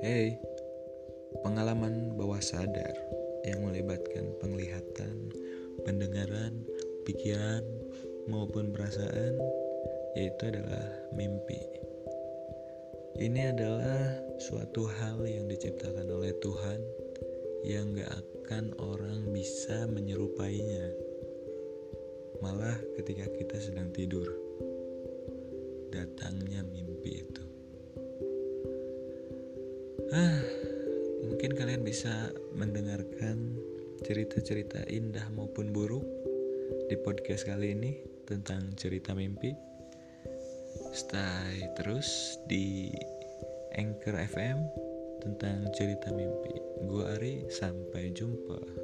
Hey, pengalaman bawah sadar yang melibatkan penglihatan, pendengaran, pikiran, maupun perasaan, yaitu adalah mimpi. Ini adalah suatu hal yang diciptakan oleh Tuhan yang gak akan orang bisa menyerupainya. Malah ketika kita sedang tidur, datangnya mimpi itu. Ah, mungkin kalian bisa mendengarkan cerita-cerita indah maupun buruk di podcast kali ini tentang cerita mimpi. Stay terus di Anchor FM tentang cerita mimpi. Gua Ari, sampai jumpa.